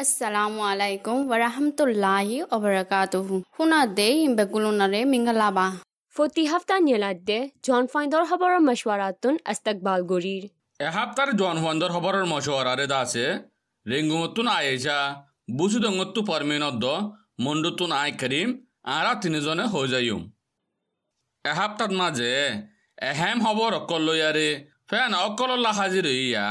Assalamu alaikum wa rahmatullahi wa barakatuhu. Huna de imbekulunare mingalaba. ফতি হাফতা নিয়েলাদ্দে জন ফাইন্দর খবর মশওয়ারাতুন আস্তাকবাল গরির এহাপ্তার জন হুয়ান্দর খবরের মশওয়ারারে দাসে রেঙ্গুমতুন Ayesha বুসুদঙ্গত্তু পরমিনদ্দ মন্ডুতুন I করিম আরা তিনিজনে হৈ যাইম এহাপ্তাত মাঝে এহেম খবর অকল লইয়ারে ফেন অকল্লা হাজির ইয়া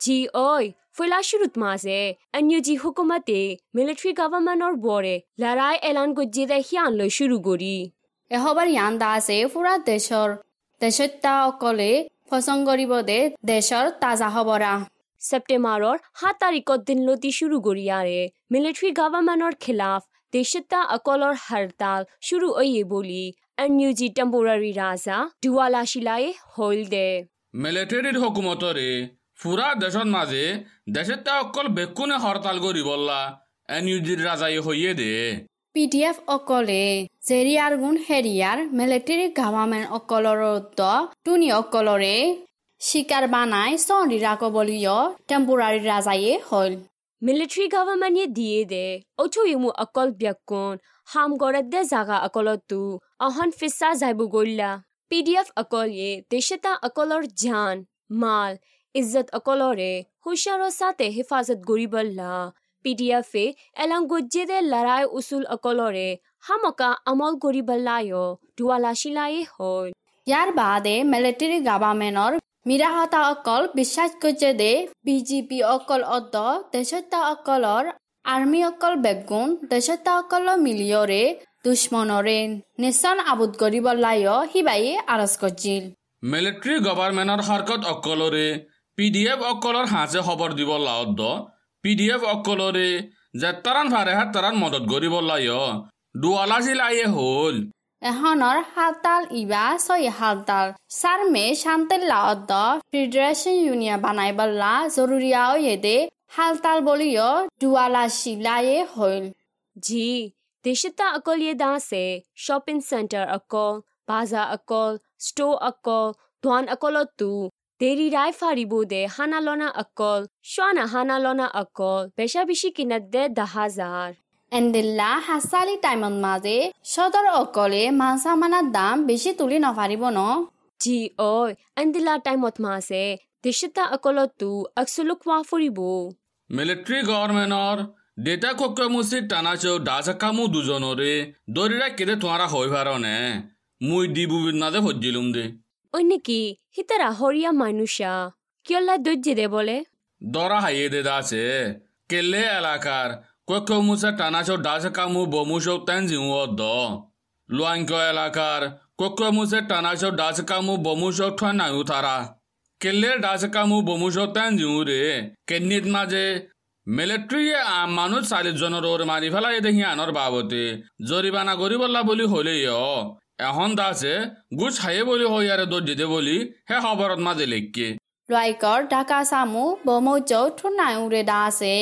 জি ওই ফইলা শুরুত মাঝে এনইউজি হুকুমতে মিলিটারি গভর্নমেন্টর বরে লড়াই এলান গজ্জিদে হিয়ান লৈ শুরু আছে ফুৰা দেশৰ দেশত্যা অকলে ফচং কৰিব দে দেশৰ তাজা সেপ্টেম্বরর সাত তারিখত দিন লতি শুরু গরিয়ারে মিলিটারি গভর্নমেন্টর খিলাফ দেশতা অকলর হরতাল শুরু ওয়ে বলি এনইউজি টেম্পোরারি রাজা দুয়ালা শিলায়ে হইল দে হুকুমতরে ফুরা দেশত মাঝে দেশের তা অকল বেকুনে হরতাল করি বললা এন ইউজির রাজাই হইয়ে দে। পি ডি এফ অকলে জেৰিয়াৰ গুণ হেৰিয়াৰ মিলিটাৰী গভৰ্ণমেণ্ট অকলৰ টুনি অকলৰে চিকাৰ বানাই ৰাখ বুলিও টেম্পৰাৰী ৰাজায়ে হ'ল। মিলিটারি গভর্নমেন্ট দিয়ে দে অচু ইমু অকল ব্যাকুন হাম গড়ত দে জাগা অকলতু অহন ফিসা যাইবু গল্লা পিডিএফ অকল দেশতা অকলর জান মাল ইজ্জত অকলরে হুশারর সাথে হেফাজত গরিবল্লা পিডিএফ এলাং গজ্জে লড়াই উসুল অকলরে হামকা আমল গরিবল্লায় দুয়ালা শিলায়ে হয় ইয়াৰ বাদে মিলিটাৰী গভৰ্ণমেণ্টৰ মিৰাহতা অকল বিশ্বাস কৰিছে দে বিজেপি অকল অদ্দ দেশত্যা অকলৰ আৰ্মী অকল বেগুণ দেশত্যা অকলৰ মিলিয়ৰে দুশ্মনৰে নিশান আবুদ কৰিবলায় সিবাই আৰজ কৰিছিল মিলিটারি গভর্নমেন্টর হরকত অকলরে পি ডি এফ অকলৰ হাজে খবৰ দিব লাওত দ। পি ডি এফ অকলৰে যে তাৰান ভাৰে হাত তাৰান মদত কৰিব লাগে দুৱালা জিলায়ে হ'ল। এখনৰ হালতাল ইবা ছয় হালতাল। চাৰ মে শান্তি লাৱত দ। ফেডাৰেশ্যন ইউনিয়ন বনাই বলা জৰুৰীয়াও এদে হালতাল বলিও দুৱালা শিলায়ে হ'ল। জি দেশতা অকলিয়ে দাসে শ্বপিং চেণ্টাৰ অকল বাজাৰ অকল ষ্ট'ৰ অকল দোৱান অকলতো। Derirai faribude hanalona অকল বেশা বেশি akol, দে দা হাজার এন্দিল্লা হাসালি টাইমত মাজে সদর অকলে মাছা মানার দাম বেশি তুলি নপারিব ন জি অই এন্দিল্লা টাইমত মাছে দেশতা অকলতো আকসলুক ওয়া ফুরিব মিলিটারি গভর্নমেন্টর ডেটা কক্রমুসি টানাচো ডাজাকামু দুজনরে দরিরা কেদে তোমারা হই ভারনে মুই দিবু না দে ভজ্জিলুম দে ওইনিকি হিতারা হরিয়া মানুষা। কিয়লা দজ্জে দে বলে? দরা হাইয়ে দে দাসে কেলে এলাকার কক্ষ মুসা টানাচো ডাচাকামু বমুসো তেনজিউ অদ্দ। লুয়াঙ্ক এলাকার কক্ষ মুসে টানাচো ডাচাকামু বমুসো ঠানায়ু তারা। কেলে ডাচাকামু বমুসো তেনজিউ রে। কেন্নিত মাঝে মিলিটারিয়ে আম মানুষ চাল্লিশ জনের ওর মারি ফেলাই দেখি আনর বাবতে। জরিমানা গরিবল্লা বলি হলেই এখন দাসে গুছ হাইয়ে বলি হই আৰে দৰ্জি দে বলি হে খবৰত মাঝে লেখকে। লাইকৰ ঢাকা চামু বমৌজৌ থুনাউৰে দা আছে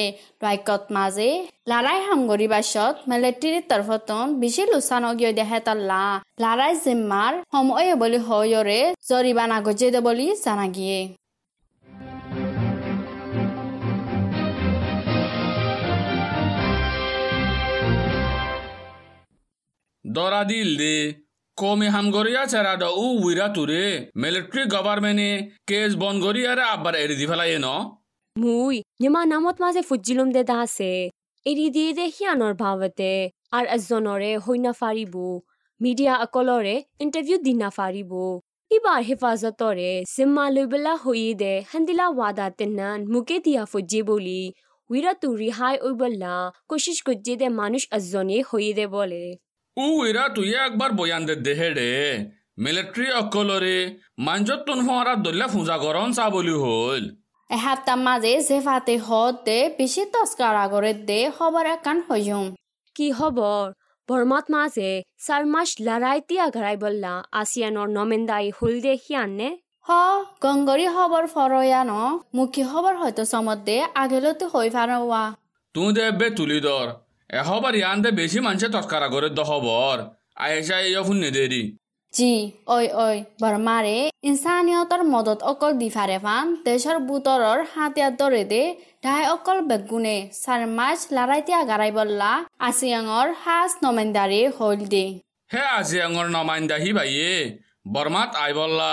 লাইকত মাজে লাৰাই সামগৰি বাছত মিলিটাৰীৰ তৰফতন বেছি লোচানগীয় দেহে তল্লা। লাৰাই জিম্মাৰ সময় বুলি হয়ৰে জৰিবানা গজে দে বুলি জানাগিয়ে দৰা দিল দে। কমে হামগরিয়া চেরাডা উ উইরা তুরে মিলিটারি গভর্নমেন্টে কেস বন গরিয়ারে আবার এরি দি ফেলাই ন মুই নিমা নামত মাঝে ফুজিলুম দে দাসে এৰি দিয়ে দে সিয়ানৰ ভাৱতে আর এজনৰে হৈ নাফাৰিব মিডিয়া অকলৰে ইণ্টাৰভিউ দি নাফাৰিব ইবাৰ হেফাজতৰে জিম্মা লৈ পেলা হৈয়ে দে হান্দিলা ৱাদা তেনান মুকে দিয়া ফুজি বুলি উইৰাটো ৰিহাই ওইবল্লা কোশিশ করছে দে মানুষ এজনে হয়ে দে বলে ও ইরা তুই একবার বয়ান দে দেহে রে মিলিটারি অকলরে মাঞ্জ তুন হওয়ারা দলিয়া ফুঁজা গরম বলি হল। এসপ্তাহ মাজে জেফাতে হতে বেশি তস্কার আগরে দে খবর একান হইম কি খবর বর্মাত মাজে সারমাস লড়াইতি আঘরাই বললা আসিয়ানর নমেন্দাই হুল দে হিয়ান নে? হ গঙ্গরি হবর ফরয়ান মুখী খবর হয়তো সমত দে আগেলতে হই ওয়া তুই দেবে তুলি দর এহবার ইয়ান দে বেশি মানুষে তৎকারা করে দ খবর আয়েশা এই ফুন নেদেরি জি ঐ ঐ বর্মারে ইনসানিয়তৰ মদত অকল দি ফাৰে ফান দেশৰ বুটৰৰ হাতিয়াৰ দৰে দে ঢাই অকল বেগুনে চাৰ মাছ লাৰাইতিয়া গাৰাই বল্লা। আছিয়াঙৰ সাজ নমেন্দাৰী হল দে। হে আজি আঙৰ নমাইন্দা হি ভাইয়ে বর্মাত আই বললা।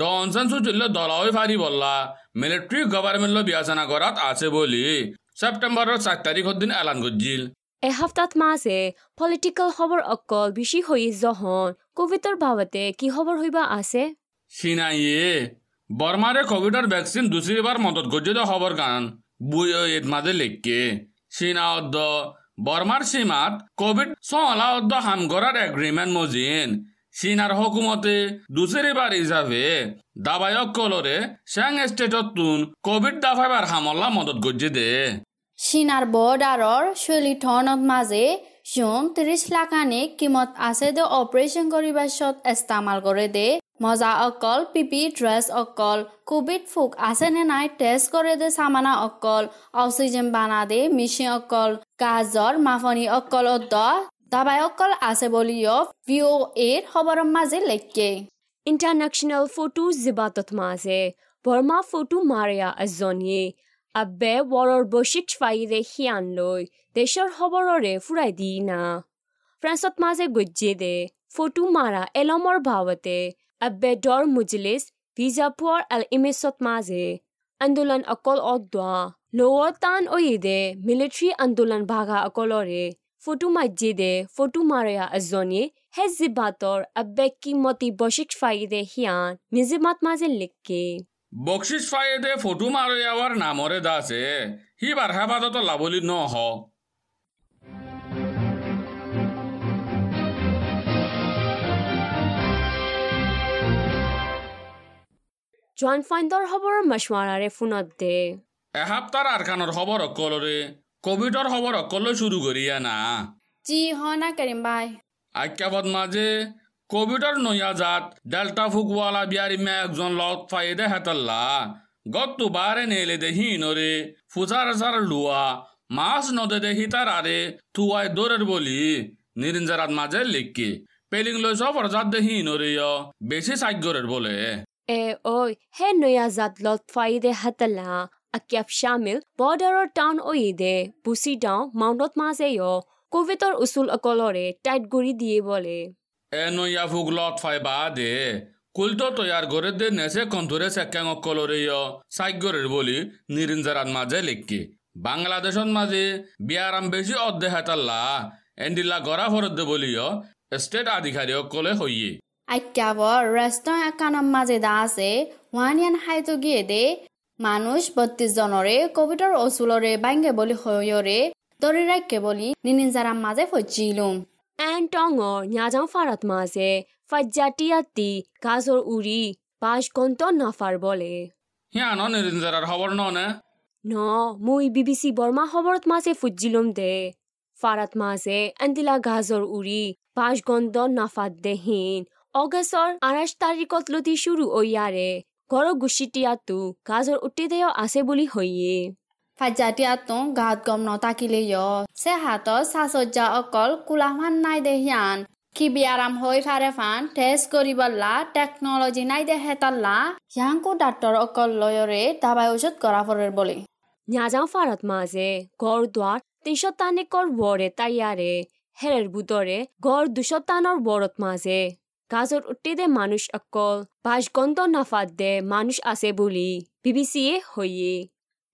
ডনসন সুচিল্ল দলাওই ফারি বললা। মিলিটারি গভর্নমেন্ট বিয়াচনা করাত আছে বলি। সেপ্টেম্বরের চার তারিখের দিন এলান এসপ্তাহত মাঝে পলিটিক্যাল খবর অকল বেশি হয়ে যখন কোভিডর বাবতে কি খবর হইবা আছে? সিনাইয়ে বর্মারে কোভিডের ভ্যাকসিন দুসরিবার মদত গজ্জিত খবর গান বুই এত মাঝে লেখকে চীনা অদ্দ বর্মার সীমাত কোভিড অদ্দ হাম করার এগ্রিমেন্ট মজিন। চীনার হকুমতে দুসরিবার হিসাবে দাবায়ক কলরে স্যাং স্টেটত তুন কোভিড দাফাইবার হামলা মদত গজ্জি দে চীনাৰ বৰ্ডাৰৰ চলিথনত মাজে জোন ত্ৰিশ লাখানি কিমত আছে দে অপাৰেশ্যন কৰিবা চত ইস্তেমাল কৰে দে মজা অকল পিপি ড্ৰেছ অকল কোভিড ফুক আছে নে নাই টেষ্ট কৰে দে চামানা অকল অক্সিজেন বানা দে মিচিন অকল গাজৰ মাফনি অকল অদ্দ দাবাই অকল আছে বুলিও ভি অ' এৰ খবৰৰ মাজে লেখকে ইণ্টাৰনেশ্যনেল ফটো জিবাতত মাঝে বৰ্মা ফটো মাৰিয়া এজনীয়ে আবে ৱৰৰ বৈশিক ফাইৰে সিয়ান লৈ দেশৰ খবৰৰে ফুৰাই দি না। ফ্ৰান্সত মাজে গজ্জে দে, ফটো মাৰা এলমৰ ভাৱতে আবে ডৰ মুজলিছ ভিজাপুৰ এল ইমেছত মাজে আন্দোলন অকল অদোৱা লৱাৰ টান দে, মিলিটাৰী আন্দোলন ভাগা অকলৰে। ফটো মাজ্জে দে, ফটো মাৰিয়া এজনীয়ে হে জিবাতৰ আবে কিমতি বৈশিক ফাইৰে সিয়ান মিজিমাত মাজে লিখকে বকশিস ফাইদে ফটো মারি যাওয়ার নামরে দাসে হি বারহাবাদত লাবলি ন হ জইন ফাইণ্ডৰ খবৰৰ মছৱাৰাৰে ফোনত দে। এসপ্তাহ আৰখানৰ খবৰ অকলৰে কোভিডৰ খবৰ অকলে শুরু করিয়া না। জি হয় না কৰিম বাই। আজ্ঞাপদ মাঝে কোভিডর নয়া জাত, ডেল্টা ফুকওয়ালা বিয়ারি মে একজন লত ফাইদে হেতাল্লা। গত্তু বারে নেলে দে হিনরে, ফুজার সার লুয়া, মাছ নদে দে হিতার আরে থুয়াই দৌড়ের বলি, নিরিঞ্জারাত মাঝে লিখকে। পেলিং লই সফর জাত দে হিনরে বেশি সাগ্যরের বলে। এ ঐ হে নয়া জাত লত ফাইদে হাতলা আকিয়াপ শামিল বৰ্ডাৰৰ টাউন দে, বুচি ডাও মাউণ্টত মাজে কোভিডৰ উচুল অকলৰে, টাইট কৰি দিয়ে বলে। এ নয়া ফুক লত ফাই বা দে কুলটো তৈয়ার করে দে নেসে কন্থুরে সেক্যাং অকলরে সাগ্যরের বলি নিরিঞ্জারাত মাঝে লিখকে। বাংলাদেশত মাঝে বিয়ারাম বেশি অর্ধে এন্ডিল্লা গড়া ফরত দে বলিও স্টেট আধিকারী অকলে হইয়ে। আজ্ঞাবৰ ৰেষ্টুৰেণ্ট একানৰ মাজে দা আছে। ওৱানিয়ান হাইটো গিয়ে দে, মানুষ বত্ৰিশ জনৰে কোভিডৰ অচুলৰে বাংগে বুলি হয়ৰে দৰি ৰাখে বুলি নিনিজাৰাম মাজে ফজিলোম এন টঙৰ ন্যাজাং ফারাত মাঝে ফাজ্জাটিয়াতি গাজর উড়ি পাঁচ গন্ত নাফার বলে হিয়া ন নিরিঞ্জারার খবর ন নে বিবিসি বর্মা খবরত মাঝে ফুজিলম দে ফারাত মাঝে এন্দিলা গাজর উড়ি পাঁচ গন্ত নাফাত দেহীন অগষ্টৰ আঠাইছ তাৰিখত লতি শুরু ওয়ারে ঘর গুছিটিয়াতো গাজর উঠি দেয় আছে বুলি হইয়ে ফাজ্জাটিয়াতো গাত গম নতাকিলে চে হাতত চাচজ্জা অকল কোলামান নাই দে হিয়ান খিবি আৰাম হৈ ফাৰে ফান টেষ্ট কৰিবলা টেকনলজি নাই দে হেতাল্লা হিয়াংকো ডাক্তৰ অকল লয়ৰে দাবাই ওষুধ কৰা ফৰৰ বলে। ন্যাজাং ফারাত মাঝে গড় দ্বার তিনশো তানিকর বড়ে তাইয়ারে হেরের বুতরে গড় দুশো তানর বড়ত মাঝে গাজর উঠে দে মানুষ অকল বাস গন্ত নাফাত দে মানুষ আছে বুলি বিবিসিয়ে হইয়ে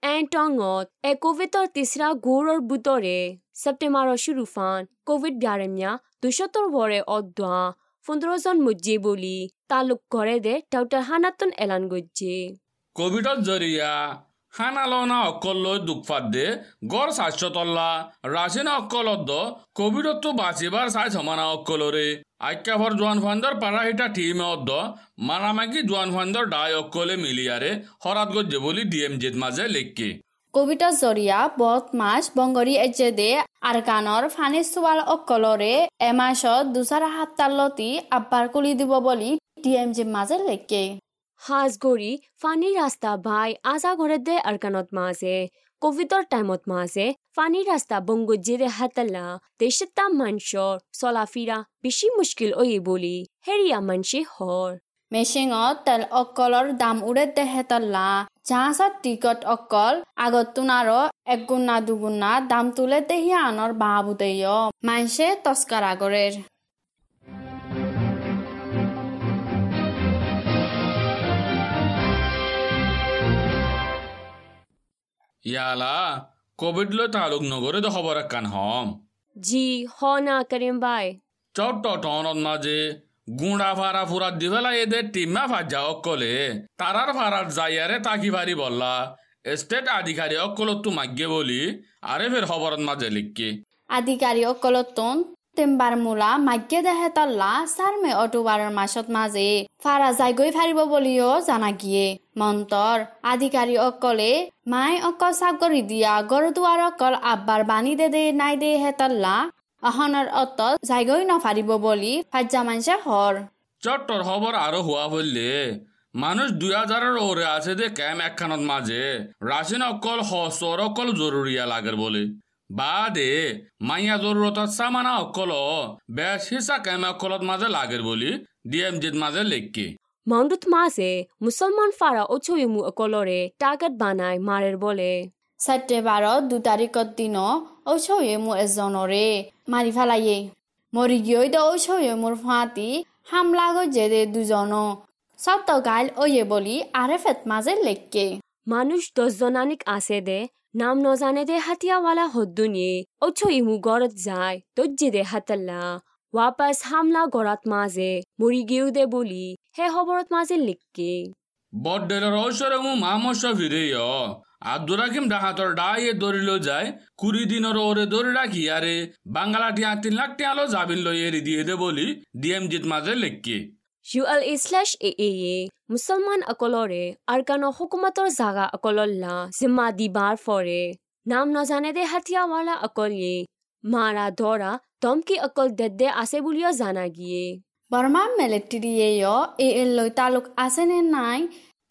এ কোভিডৰ তিসরা গৌৰৰ বুতৰে ছেপ্টেম্বৰৰ শুরু ফান কোভিড ব্যারেমিয়া দুশোত্তর বরে অদ্বা পনেরো জন মুজ্জে বলি তালুক করে দে ডাক্তার হানাতন এলান গজ্জে কোভিডত জরিয়া হানালনা অকল লৈ দুখ দে গড় স্বাস্থ্য তল্লা রাশিনা অকলত কোভিডত বাঁচিবার চাই সমানা অকলরে আজ্ঞাভর জোয়ান ফান্দর পারাহিটা টিমে অদ্দ মারামাকি জোয়ান ফান্দর ডাই অকলে মিলিয়ারে, হরাত গজ্জে বলি ডিএম জেত মাঝে লেখকে। কোভিডৰ জৰিয়া বদ মাছ বংগৰী এজে দে আৰকানৰ ফানি চোৱাল অকলৰে এমাছত দুচাৰ সাপ্তাহলতি আব্বাৰ কুলি দিব বুলি ডি এম জি মাজে লেকে হাজগড়ি ফানি রাস্তা ভাই আজা ঘরে দে আরকানত মাঝে কোভিডৰ টাইমত মাঝে ফানি ৰাস্তা বংগজিৰে হাতলা, দেশতা মানছৰ চলাফিৰা বেছি মুশকিল অয়ে বুলি, হেৰিয়া মানছি হৰ। মেচিঙত তেল অকলৰ দাম উৰে দেহেতল্লা জাহাজত টিকট অকল, আগত তুনাৰো একগুণা দুগুণা দাম তুলে দেহি আনৰ বাহাবুদেয় মানছে তস্কার আগরের ইয়ালা কোভিড লো তালুক নগরে তো খবর কান হম। জি হ না করিম ভাই। চট টন টনত যে গুঁড়া ভাড়া ফুরা দিবেলা এদের টিমা ফাজা অকলে তারার ভাড়ার যাইয়ারে তাকি ভারি বললা। স্টেট আধিকারী অকল তো মাগ্যে বলি আরে ফের খবরত মাঝে লিখকে। আধিকারী অকলতোন তেম্বাৰ মূলা মাগ্যে দেহেতল্লা চাৰমে অটোবাৰৰ মাছত মাজে ফাৰা যাইগৈ ফাৰিব বুলিও জানা গিয়ে। মন্তৰ আধিকাৰী অকলে মাই অকল চাকৰি দিয়া গৰু দুৱাৰ অকল আব্বাৰ বানি দে দে নাই দে হেতল্লা অহনৰ অত যাইগৈ নফাৰিব বুলি ফাজ্জা মানছে হৰ। চট্টর খবর আরো হওয়া বললে মানুষ দুই হাজারের ওরে আছে দে ক্যাম একখানত মাঝে রাশিন অকল হসর অকল জরুরিয়া লাগের বলে। বা দে মাইয়া জরুরতত সামানা অকল বেশ হিসা ক্যাম অকলত মাঝে লাগের বলি ডিএম জিত মাঝে লেখকে মাউণ্টত মাছে মুছলমান ফাৰা অচয়মু অকলৰে টাৰ্গেট বানাই মাৰেৰ বলে। ছেপ্টেম্বৰত দু তাৰিখৰ দিন ঔষধে মোৰ এজনৰে মাৰি পেলায়ে মৰি গৈ দে ঔষধে মোৰ ফাঁতি হামলা গৈ দে দুজন। সপ্ত গাইল অয়ে বুলি আৰে ফেট মাজে লেখকে মানুষ দশজনানিক আছে দে নাম নজানে দে হাতিয়াৱালা হদ্দুনিয়ে অচয়মু গড়ত যায় দজ্জে দে হাতল্লা ৱাপাছ হামলা গড়াত মাজে মৰি গেও দে বুলি হে খবৰত মাজে লিখকে বড্ডেলের ঔষধে মু মামস্য ফিরে আব্দুর রাকিম ডাহাতর ডাইয়ে দরিল যায় কুড়ি দিনের ওরে দরি রাখি আরে টিয়া তিন লাখ টিয়ালো জাবিন লই এরি দিয়ে দে বলি ডিএম জিত মাঝে লেখকে ইউ এল এ শ্লেছ এ এ মুছলমান অকলৰে আৰকানৰ হুকুমতৰ জাগা অকলল্লা জিম্মা দিবাৰ ফৰে। নাম নজানে দে হাতিয়াৱালা অকলে মাৰা ধৰা ধমকি অকল দেদে আছে বুলিও জানা গিয়ে। বৰ্মা এল লৈ তালুক আছেনে নাই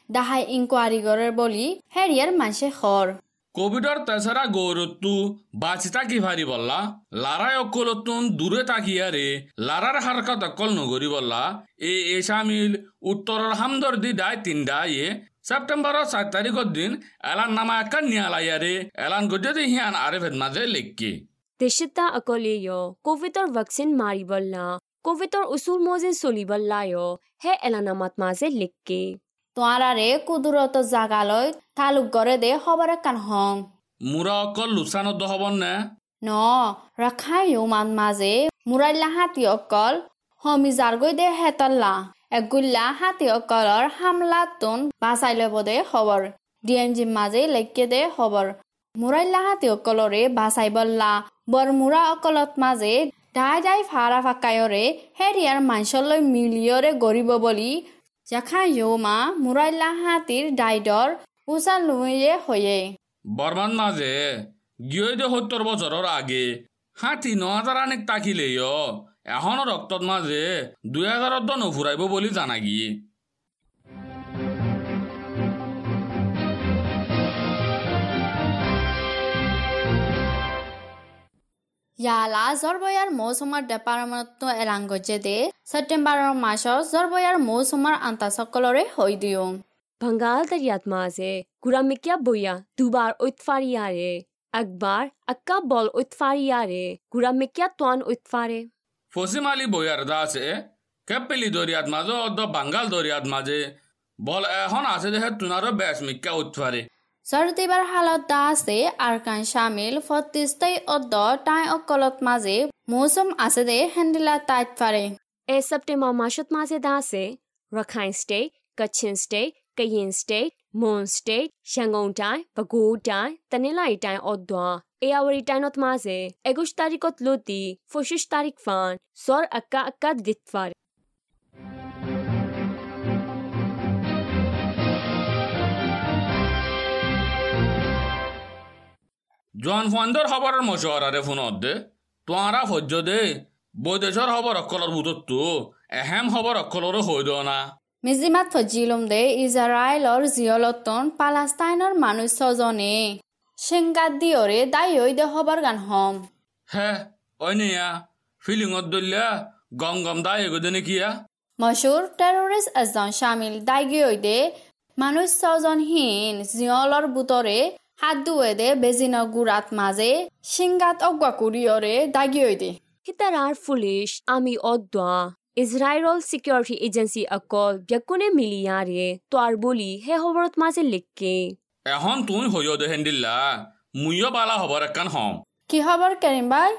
দাহাই ইনকুৱাৰী কৰে বুলি হেৰিয়াৰ মানছে হৰ কোভিডর তেসরা গৌরত্তু বাঁচি তাকি ভারি বললা, লারায় অকলতুন দূরে তাকিয়া রে লারার হারকাত অকল নগরী বললা। এ এ সামিল উত্তরের হামদর্দি ডায় তিন ডায়ে সেপ্টেম্বরের সাত তারিখের দিন এলান নামা একান নিয়ালাইয়া রে এলান গজে হিয়ান আরে মাঝে লেখকে দেশতা অকলেয় কোভিডৰ ভেকচিন মাৰিবল্লা কোভিডৰ উচুৰ মজে চলি চলিবল্লায় হে এলানামাত মাজে লিখকে তোৱাৰাৰে কুদুৰত জাগালৈ তালুক গড়ে দে খবৰ একান হং মুৰা অকল লুসানত হবন না? ন ৰখাই মান মাজে মুৰাইলা হাতী অকল হমি জাৰগৈ দে হেতল্লা। এগুল্লা হাতী অকলৰ হামলাতোন বাচাই ল'ব দে খবৰ ডি এম জি মাজে লেখকে দে খবৰ মুৰাইলা হাতী অকলৰে বাচাই বল্লা বৰ মুৰা অকলত মাজে দাই দাই ফাৰা ফাকায়ৰে হেৰিয়াৰ মাঞ্চলৈ মিলিয়ৰে গৰিব বুলি যখা ইউমা মুরাইলা হাতির ডাইডর উসা লুয়ে হয়ে আগে হাতি ন হাজার আনেক তাকিলেই এখন রক্তত মাঝে দুই হাজার দন ফুরাইব বলে জানা গিয়ে ইয়ালা জৰবয়াৰ মৌচুমৰ গৈছে দে ছেপ্টেম্বৰৰ মাহত জৰবয়াৰ মৌচুমৰ আন্তাসকলৰে হৈ দিওঁ ভংগাল দরিয়াত মাঝে গুরামিকিয়া বইয়া দুবার ঐতফারিয়ারে একবার আক্কা বল ঐতফারিয়ারে গুরামিকিয়া তোয়ান ঐতফারে ফসিম আলী বইয়ার দা আছে কেপেলি দরিয়াত মাঝে অর্ধ বাঙ্গাল দরিয়াত মাঝে বল এখন আছে দেখে তুনারও বেশ মিক্কা উঠফারে চৰ্দিবাৰ হালত দা আছে আৰকান চামিল ফত্ৰিশটাই অদ্দ, তাই অকলত মাজে, মৌচুম আছে দে, হেন্দিলা তাইত পাৰে। এ সেপ্টেম্বৰ মাসত মাঝে দাসে Rakhine state Kachin state Kayin state Mon state শ্যাঙ্গং টাই বাগু টাই তানিলাই টাই অদ্দা। এয়াওয়ারি টাইনত মাঝে একুশ তারিখত লতি পঁচিশ তারিখ ফান সর আক্কা আক্কা দিতফার জন জোৱান ফুৱাইন্দৰ খবৰ মছোৱাৰাৰে ফোনত দে। তোৱাৰা সহ্য দে। বৈদেশৰ খবৰ অকলৰ বুটততো এহেম খবৰ অকলৰো দে ইজৰাইলৰ জিয়লতন পালাস্তাইনৰ মানুষজনে শেংগাত দিয়ৰে দাই হৈ দে খবৰ গান হম। হে অনিয়া ফিলিঙত দলিয়া গম গম দাই গদনে কিয়া মশুৰ টেৰৰিষ্ট এজন চামিল দাইগি হৈ দে। মানুষজনহীন জিয়লৰ বুটৰে হাত দুৱে দে বেজিনৰ গুড়াত মাজে সিংগাত অগুৱা কৰিয়ৰে দাগি হৈ দে Hitarar foolish ami odwa Israel Security Agency akol byakune miliyare toar boli he hoborot maze likke. এখন তুই হইয় দে হেন্দিল্লা মুইও বালা হবার একখান হম কি খবৰ কেৰিম বাই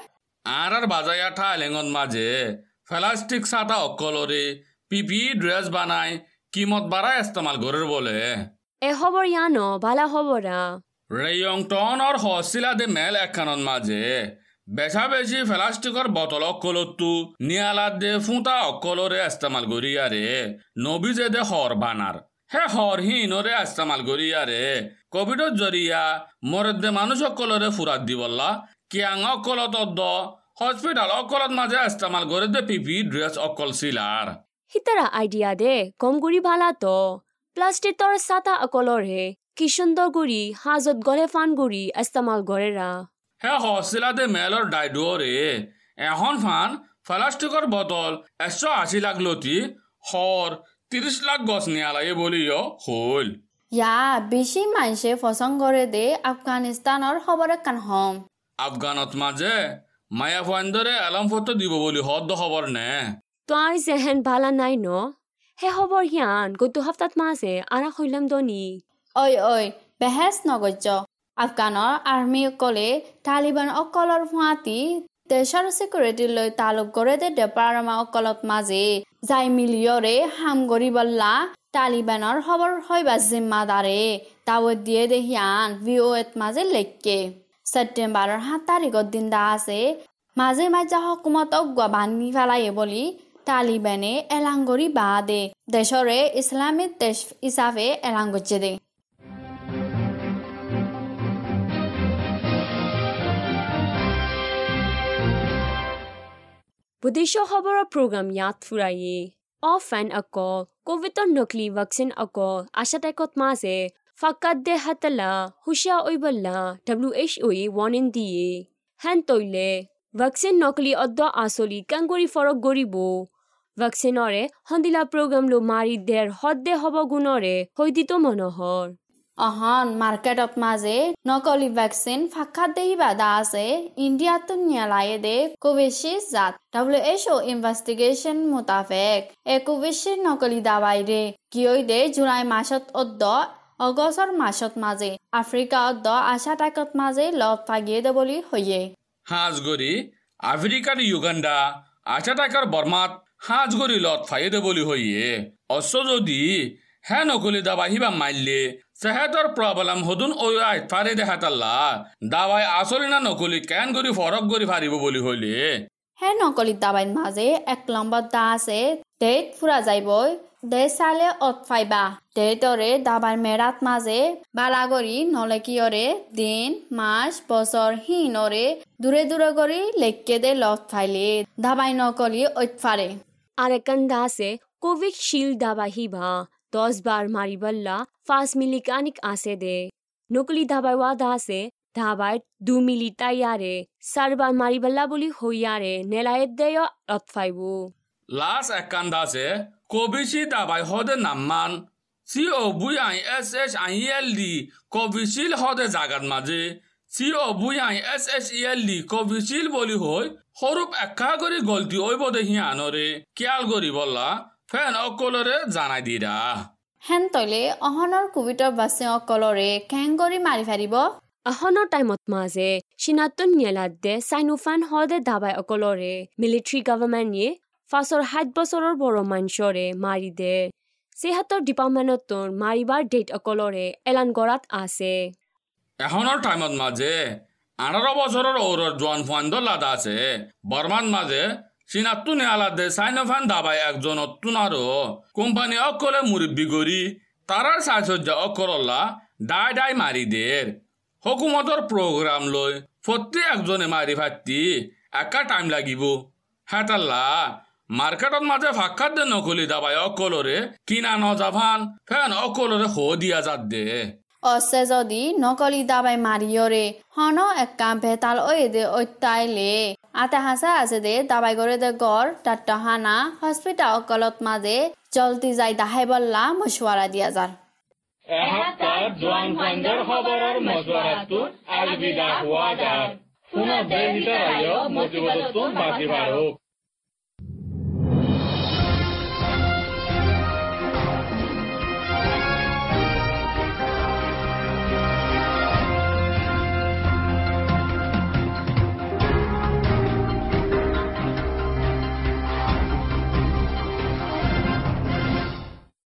আর আর বাজাইয়া ঠা এলেঙত মাঝে প্লাস্টিক সাতা অকলরে পিপি ড্রেস বানাই কিমত বাড়া ইস্তেমাল গরের বলে e hobor yano bala hobora রেয়ংটন আর হসিলা দে মেল একখানত মাঝে। বেচা বেশি প্লাস্টিকর বটল অকলতো নিয়ালাত দে ফুঁতা অকলরে ইস্তেমাল গরিয়ারে নবী যে দে হর বানার। হে হর হিনরে ইস্তেমাল গরিয়ারে কোভিডর জরিয়া মরদ দে মানুষ অকলরে ফুরাত দিবল্লা কিয়াং অকলত দ হসপিটাল অকলত মাঝে ইস্তেমাল করে দে পিপি ড্রেস অকল সিলার। idea de komguri bala to plastic tor sata akolore kishundor guri gole fan guri istamal gorera hey হসিলা they Melor ডাইডুয়রে এখন ফান প্লাস্টিকর বোতল একশো আশি লাখ লতি হর তিরিশ লাখ গছ নিয়ালায়ে বলিও হল। ইয়া বেছি মানুহে পচন্দ কৰে দে আফগানিস্তানৰ খবৰ কান হম। আফগানত মাঝে মায়া ফাইন্দরে এলাম ফটো দিব বলি হদ খবর নে? তোৰ জেহেন বালা নাই ন হে হবৰ হিয়ান গতো হপ্তাত মাছে আৰা খৈলাম দনি। ঐ ঐ বেহেচ নগজ্য। আফগানৰ আৰ্মীসকলে তালিবান অকলৰ ফুৱাতি দেশৰ চিকিউৰিটি লৈ তালুক কৰে দে ডেপাৰমা অকলত মাজে যাই মিলিয়ৰে হাম গৰিবল্লা তালিবানৰ খবৰ হয়বা জিম্মাদাৰে। দাৱত দিয়ে দে হিয়ান ভি অ' এত মাজে লেখকে ছেপ্টেম্বৰৰ সাত তাৰিখৰ দিন দা আছে মাজে মাজে হকুমত অগুৱা বান্ধি পেলায়ে বুলি তালিবানে এলাং কৰি বা দে। দেশৰে ইছলামিক দেশ হিচাপে এলাং বুদ্ধিশ্ব খবৰৰ প্ৰগ্ৰাম ইয়াত ফুৰায়ে অফ এণ্ড অকল কভিডৰ নকলি ভেকচিন অকল আশা টাইকত মাজে ফাকাত দে হাতলা হুচিয়া ঐবল্লা ডাব্লিউ এইচ অ'ই ৱাৰ্নিং দিয়ে হেন তৈলে ভেকচিন নকলি অদ্য আঁচলি কাংগৰি ফৰক গৰিব ভেকচিনৰে সন্দিলা প্ৰগ্ৰাম লো মাৰি দেৰ সদ দে হ'ব গুণৰে সৈদিত মনোহৰ অহন মাৰ্কেটত মাজে নকলি ভেকচিন ফাঁকাত দেহি বাধা আছে ইণ্ডিয়াতো নিয়ালায়ে দে কোভিচিল্ড জাত ডাব্লিউ এইচ অ' ইনভেষ্টিগেশ্যন মোতাবেক এ কোভিচিল্ড নকলি দাবাই ৰে কিয় দে জুলাই মাহত অদ্দ অগষ্টৰ মাহত মাজে আফ্ৰিকা অদ্দ আশা টাকত মাজে লগ ফাগিয়ে দে বুলি হয়ে হাঁজগরি আফ্রিকার ইউগান্ডা আশা টাকার বর্মাত হাঁজগরি লত ফাইদে বলি হইয়ে অশ্ব যদি হে নকলি দাবা হিবা মাইলে সেহেতর প্রবলেম হদুন ওই আইত ফারে দেখাতাল্লা দাবাই আসলি না নকলি কেন গরি ফরক গরি ফারিব বলি হইলে? হে নকলি দাবাইৰ মাজে এক নম্বৰ দা আছে ডেট ফুৰা যাইবই দে চালে অত ফাইবা ডেটৰে দাবাৰ মেৰাত মাজে বালাগৰি নলেকিয়ৰে দিন মাস বছৰ হিনৰে দূৰে দূৰে কৰি লেখকে দে লগ ফাইলে দাবাই নকলি ঐত ফাৰে আরেকান দাসে কোভিশিল্ড দাবা হিবা। দশ বার মারিবল্লা ফার্স্ট মিলি কানিক আসে দে। নকলি দাবাই ওয়া দাসে দাবাই দু মিলি তাইয়ারে সারবার মারিবল্লা বলি হইয়ারে নেলায়ের দেয় অতফাইবু লাস দাসে কবিশি দাবাই হদে নাম্মান। সি ও বুই I S S I L D কবিশিল হদে জাগাত মাঝে। চি ও বুই I S S E D কবিশিল বলি হই সরূপ একা কৰি গলতি ওইব দেখি আনরে কিয়াল গরি বললা। ফেন অকলৰে জানাই দিৰা হেন তলে অহনৰ কোভিডৰ বাচিসকলৰে কেং কৰি মাৰি ফাৰিব? আহনৰ টাইমত মাজে চিনাতন নিয়ালাত দে চাইনোফান হদে দাবাই অকলৰে মিলিটাৰী গভৰ্ণমেণ্টে ফাৰ্ষ্টৰ সাত বছৰৰ বড় মানসৰে মাৰি দে। সেহাতৰ ডিপাৰ্টমেণ্টত মাৰিবাৰ ডেট অকলৰে এলান কৰাত আছে। এখনৰ টাইমত মাঝে আঠাৰো বছৰেৰ ওৰ জোয়ান ফান্দ লাদা আছে। বৰ্মান মাঝে সিনাত্তু নেয়ালাদে সাইনফান দাবাই একজন অত্তুনারও কোম্পানি অকলে মুরব্বি গরি তারার সাজসজ্জা অকরল্লা ডাই ডাই মারি দের হকুমতর প্রোগ্রাম লই প্রত্যেক একজনে মারি ফাটি একা টাইম লাগিব। হেতাল্লা, মার্কেটত মাঝে ফাঁকাত দে নকলি দাবাই অকলরে, কিনা নজাভান ফেন অকলরে হো দিয়া যাত দে। অসে যদি নকলি দাবাই মারিয়রে হন একা বেতাল ওই দে ওইতাইলে আতাহাসা আছে দে দাবাই গড়ে দে গড় তার হানা হসপিটাল অকলত মাঝে জলতি যাই দাহাই বল্লা মশুয়ারা দিয়া যার শুনা বাজিবার হোক